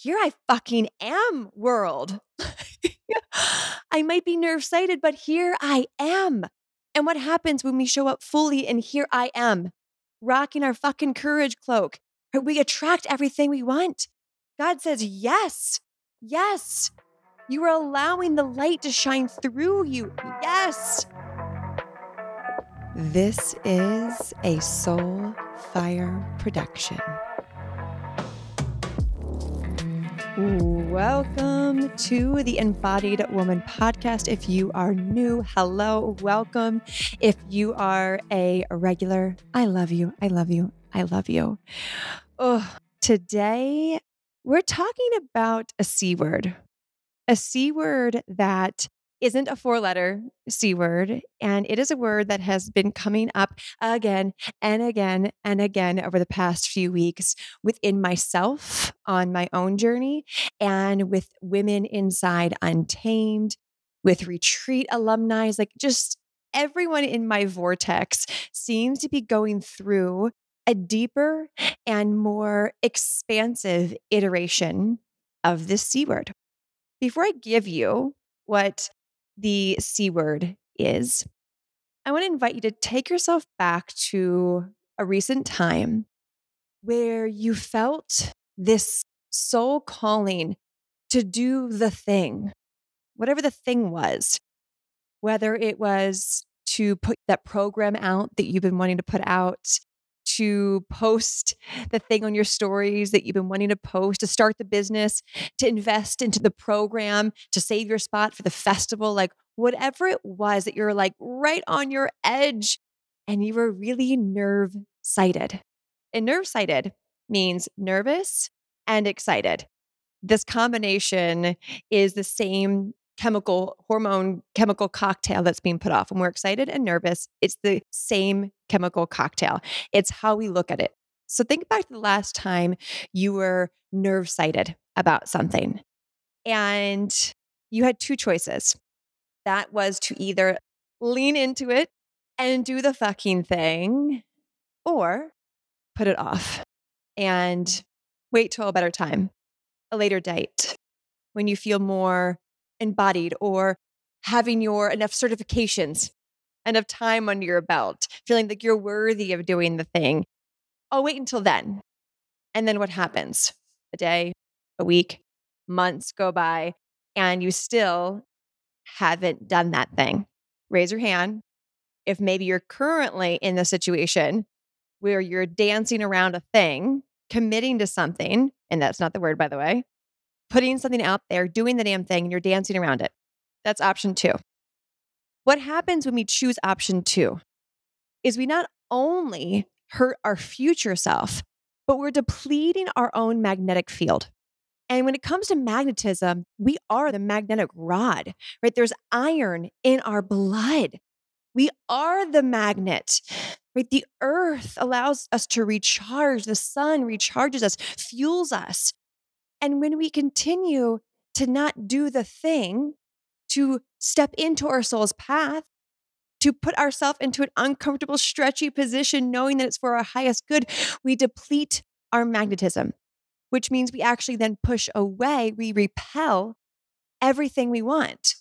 here I fucking am, world. I might be nerve sighted, but here I am. And what happens when we show up fully and here I am, rocking our fucking courage cloak? We attract everything we want. God says, yes, yes. You are allowing the light to shine through you. Yes. This is a Soul Fire production. Welcome to the Embodied Woman podcast. If you are new, hello, welcome. If you are a regular, I love you. I love you. I love you. Oh, today we're talking about a C word, a C word that isn't a four letter C word. And it is a word that has been coming up again and again and again over the past few weeks within myself on my own journey and with women inside Untamed, with retreat alumni, like just everyone in my vortex seems to be going through a deeper and more expansive iteration of this C word. Before I give you what the C word is, I want to invite you to take yourself back to a recent time where you felt this soul calling to do the thing, whatever the thing was, whether it was to put that program out that you've been wanting to put out, to post the thing on your stories that you've been wanting to post, to start the business, to invest into the program, to save your spot for the festival, like whatever it was that you're like right on your edge and you were really nerve sighted. And nerve sighted means nervous and excited. This combination is the same chemical hormone chemical cocktail that's being put off when we're excited and nervous it's the same chemical cocktail. It's how we look at it. So think back to the last time you were nerve sighted about something and you had two choices. That was to either lean into it and do the fucking thing or put it off and wait till a better time a later date when you feel more embodied or having your enough certifications, and enough time under your belt, feeling like you're worthy of doing the thing. I'll wait until then. And then what happens? A day, a week, months go by, and you still haven't done that thing. Raise your hand if maybe you're currently in the situation where you're dancing around a thing, committing to something, and that's not the word, by the way, putting something out there, doing the damn thing, and you're dancing around it. That's option two. What happens when we choose option two is we not only hurt our future self, but we're depleting our own magnetic field. And when it comes to magnetism, we are the magnetic rod, right? There's iron in our blood. We are the magnet, right? The earth allows us to recharge, the sun recharges us, fuels us. And when we continue to not do the thing, to step into our soul's path, to put ourselves into an uncomfortable, stretchy position, knowing that it's for our highest good, we deplete our magnetism, which means we actually then push away, we repel everything we want.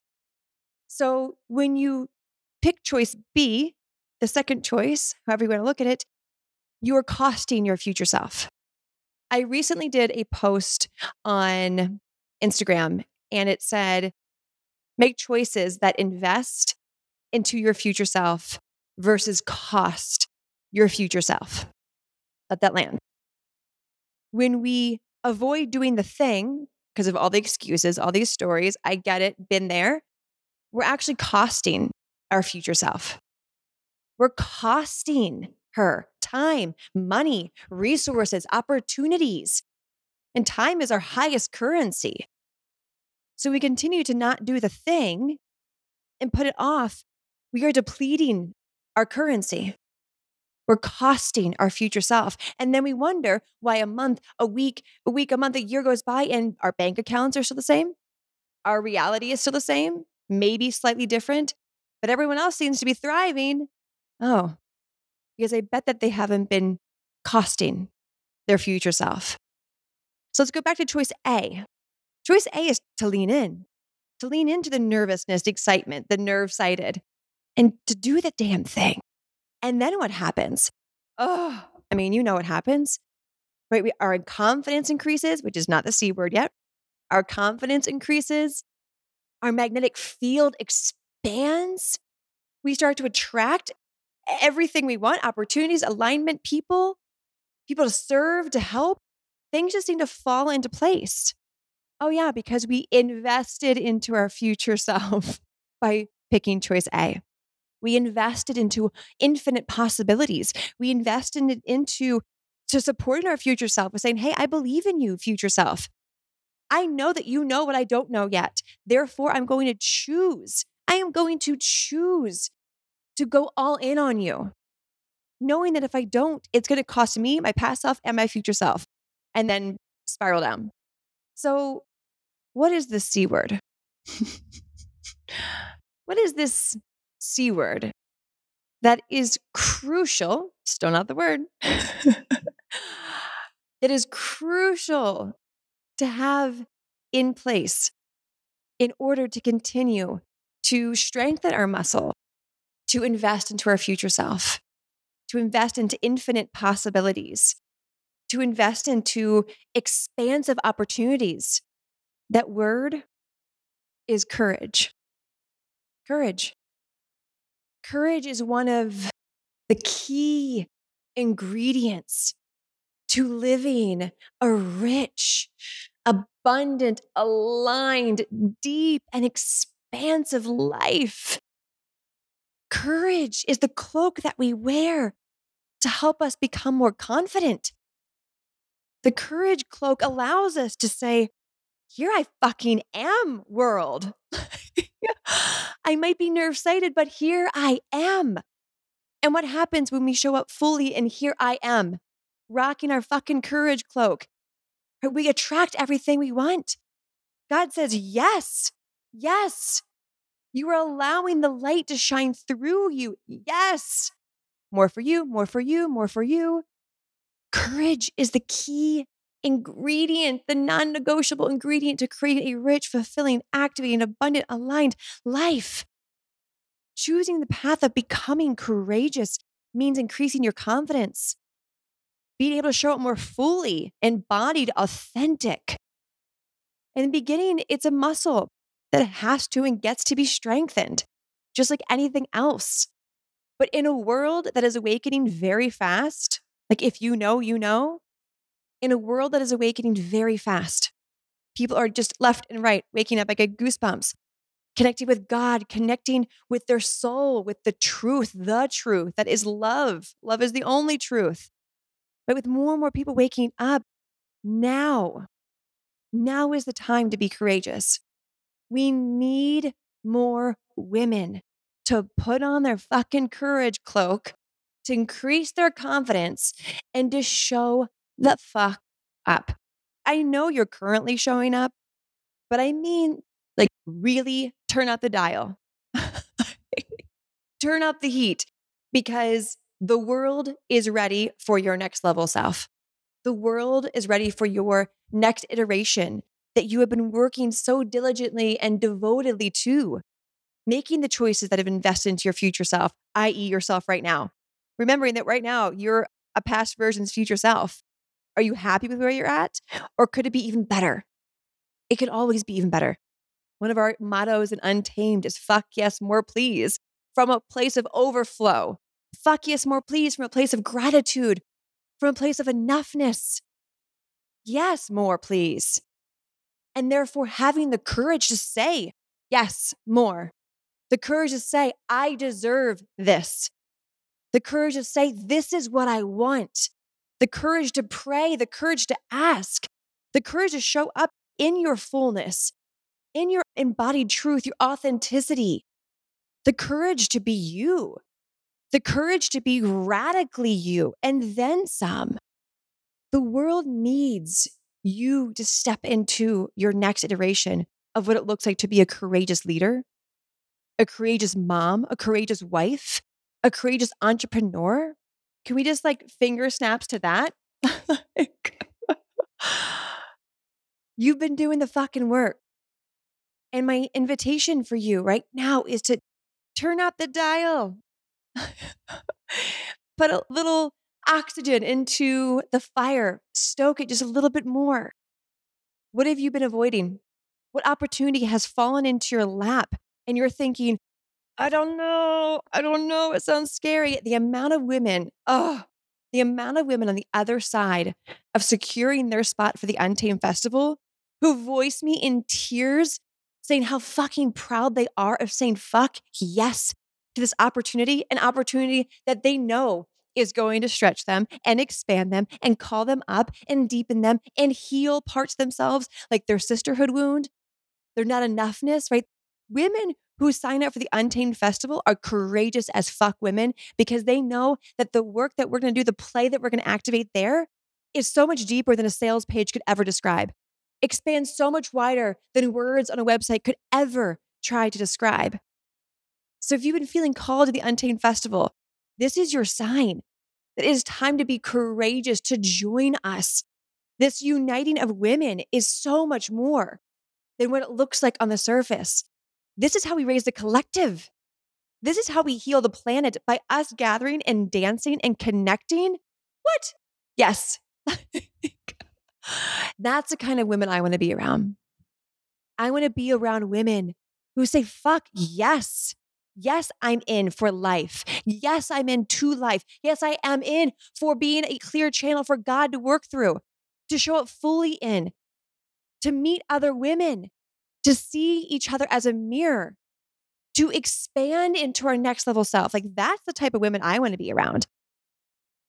So when you pick choice B, the second choice, however you want to look at it, you are costing your future self. I recently did a post on Instagram and it said, make choices that invest into your future self versus cost your future self. Let that land. When we avoid doing the thing because of all the excuses, all these stories, I get it, been there, we're actually costing our future self. We're costing her time, money, resources, opportunities. And time is our highest currency. So we continue to not do the thing and put it off. We are depleting our currency. We're costing our future self. And then we wonder why a month, a week, a week, a month, a year goes by and our bank accounts are still the same. Our reality is still the same, maybe slightly different, but everyone else seems to be thriving. Oh, because I bet that they haven't been costing their future self. So let's go back to choice A. Choice A is to lean in, to lean into the nervousness, excitement, the nerve sighted, and to do the damn thing. And then what happens? Oh, I mean, you know what happens, right? We, our confidence increases, which is not the C word yet. Our confidence increases. Our magnetic field expands. We start to attract everything we want opportunities, alignment, people, people to serve, to help. Things just seem to fall into place. Oh, yeah, because we invested into our future self by picking choice A. We invested into infinite possibilities. We invested into to supporting our future self with saying, Hey, I believe in you, future self. I know that you know what I don't know yet. Therefore, I'm going to choose. I am going to choose to go all in on you, knowing that if I don't, it's going to cost me, my past self, and my future self, and then spiral down. So, what is the C word? what is this C word that is crucial? Still not the word. it is crucial to have in place in order to continue to strengthen our muscle, to invest into our future self, to invest into infinite possibilities, to invest into expansive opportunities. That word is courage. Courage. Courage is one of the key ingredients to living a rich, abundant, aligned, deep, and expansive life. Courage is the cloak that we wear to help us become more confident. The courage cloak allows us to say, Here I fucking am, world. I might be nerve sighted, but here I am. And what happens when we show up fully and here I am, rocking our fucking courage cloak? We attract everything we want. God says, Yes, yes. You are allowing the light to shine through you. Yes. More for you, more for you, more for you. Courage is the key ingredient, the non negotiable ingredient to create a rich, fulfilling, activating, abundant, aligned life. Choosing the path of becoming courageous means increasing your confidence, being able to show up more fully, embodied, authentic. In the beginning, it's a muscle that has to and gets to be strengthened, just like anything else. But in a world that is awakening very fast, like if you know, you know, in a world that is awakening very fast, people are just left and right waking up. I get goosebumps connecting with God, connecting with their soul, with the truth, the truth that is love. Love is the only truth. But with more and more people waking up, now, now is the time to be courageous. We need more women to put on their fucking courage cloak, to increase their confidence, and to show the fuck up. I know you're currently showing up, but I mean, like, really turn up the dial, turn up the heat because the world is ready for your next level self. The world is ready for your next iteration that you have been working so diligently and devotedly to, making the choices that have invested into your future self, i.e., yourself right now. Remembering that right now you're a past version's future self. Are you happy with where you're at? Or could it be even better? It could always be even better. One of our mottos in Untamed is fuck yes, more please, from a place of overflow. Fuck yes, more please, from a place of gratitude, from a place of enoughness. Yes, more please. And therefore, having the courage to say, yes, more. The courage to say, I deserve this. The courage to say, this is what I want. The courage to pray, the courage to ask, the courage to show up in your fullness, in your embodied truth, your authenticity, the courage to be you, the courage to be radically you, and then some. The world needs you to step into your next iteration of what it looks like to be a courageous leader, a courageous mom, a courageous wife, a courageous entrepreneur. Can we just like finger snaps to that? You've been doing the fucking work. And my invitation for you right now is to turn up the dial. Put a little oxygen into the fire, stoke it just a little bit more. What have you been avoiding? What opportunity has fallen into your lap and you're thinking, I don't know, I don't know, it sounds scary. The amount of women, oh, the amount of women on the other side of securing their spot for the Untamed Festival who voice me in tears saying how fucking proud they are of saying fuck yes to this opportunity, an opportunity that they know is going to stretch them and expand them and call them up and deepen them and heal parts themselves like their sisterhood wound, their not enoughness, right? Women who sign up for the Untamed Festival are courageous as fuck women because they know that the work that we're going to do, the play that we're going to activate there is so much deeper than a sales page could ever describe expands so much wider than words on a website could ever try to describe. So if you've been feeling called to the Untamed Festival, this is your sign that it is time to be courageous to join us. This uniting of women is so much more than what it looks like on the surface. This is how we raise the collective. This is how we heal the planet by us gathering and dancing and connecting. What? Yes. That's the kind of women I want to be around. I want to be around women who say, fuck yes. Yes, I'm in for life. Yes, I'm in to life. Yes, I am in for being a clear channel for God to work through, to show up fully in, to meet other women, to see each other as a mirror, to expand into our next level self. Like that's the type of women I want to be around.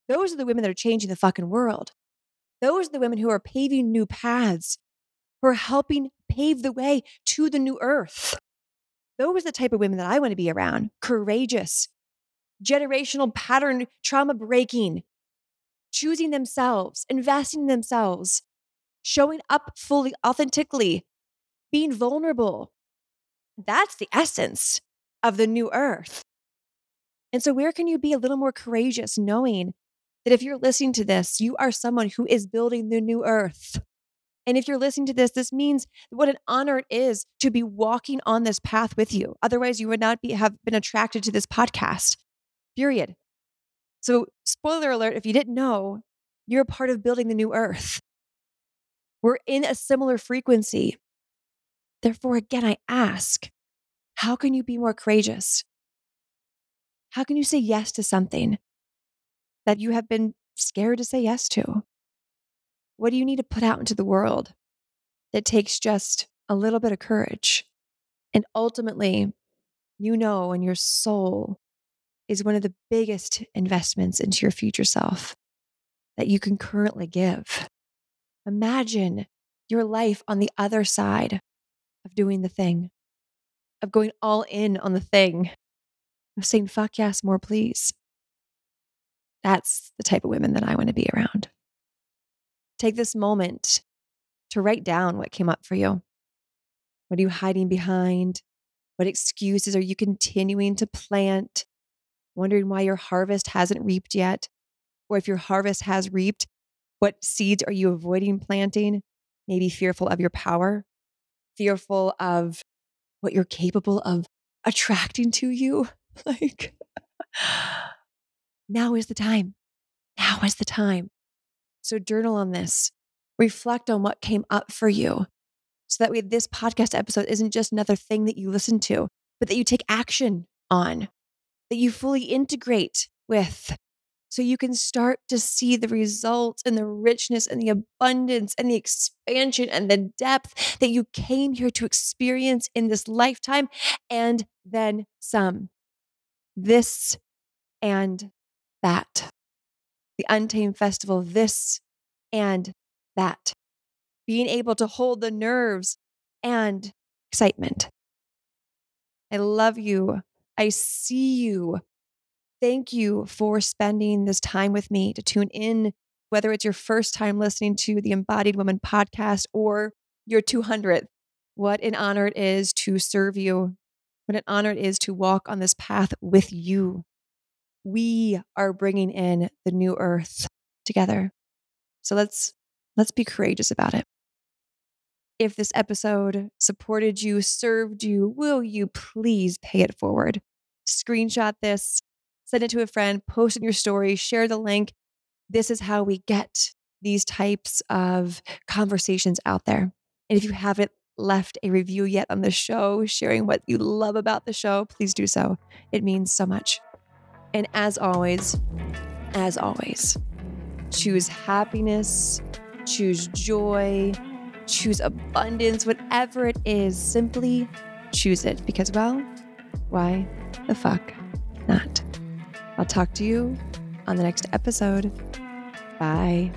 Those are the women that are changing the fucking world. Those are the women who are paving new paths, who are helping pave the way to the new earth. Those are the type of women that I want to be around courageous, generational pattern trauma breaking, choosing themselves, investing in themselves, showing up fully, authentically, being vulnerable. That's the essence of the new earth. And so, where can you be a little more courageous knowing that if you're listening to this, you are someone who is building the new earth. And if you're listening to this, this means what an honor it is to be walking on this path with you. Otherwise, you would not be, have been attracted to this podcast, period. So, spoiler alert if you didn't know, you're a part of building the new earth. We're in a similar frequency. Therefore, again, I ask, how can you be more courageous? How can you say yes to something that you have been scared to say yes to? What do you need to put out into the world that takes just a little bit of courage? And ultimately, you know, and your soul is one of the biggest investments into your future self that you can currently give. Imagine your life on the other side of doing the thing, of going all in on the thing, of saying, fuck yes, more please. That's the type of women that I want to be around. Take this moment to write down what came up for you. What are you hiding behind? What excuses are you continuing to plant? Wondering why your harvest hasn't reaped yet? Or if your harvest has reaped, what seeds are you avoiding planting? Maybe fearful of your power, fearful of what you're capable of attracting to you. like, now is the time. Now is the time. So journal on this. Reflect on what came up for you. So that way, this podcast episode isn't just another thing that you listen to, but that you take action on, that you fully integrate with. So you can start to see the results and the richness and the abundance and the expansion and the depth that you came here to experience in this lifetime and then some. This and that. The Untamed Festival, this and that. Being able to hold the nerves and excitement. I love you. I see you. Thank you for spending this time with me to tune in, whether it's your first time listening to the Embodied Woman podcast or your 200th. What an honor it is to serve you. What an honor it is to walk on this path with you we are bringing in the new earth together. So let's let's be courageous about it. If this episode supported you, served you, will you please pay it forward? Screenshot this, send it to a friend, post in your story, share the link. This is how we get these types of conversations out there. And if you haven't left a review yet on the show, sharing what you love about the show, please do so. It means so much. And as always, as always, choose happiness, choose joy, choose abundance, whatever it is, simply choose it because, well, why the fuck not? I'll talk to you on the next episode. Bye.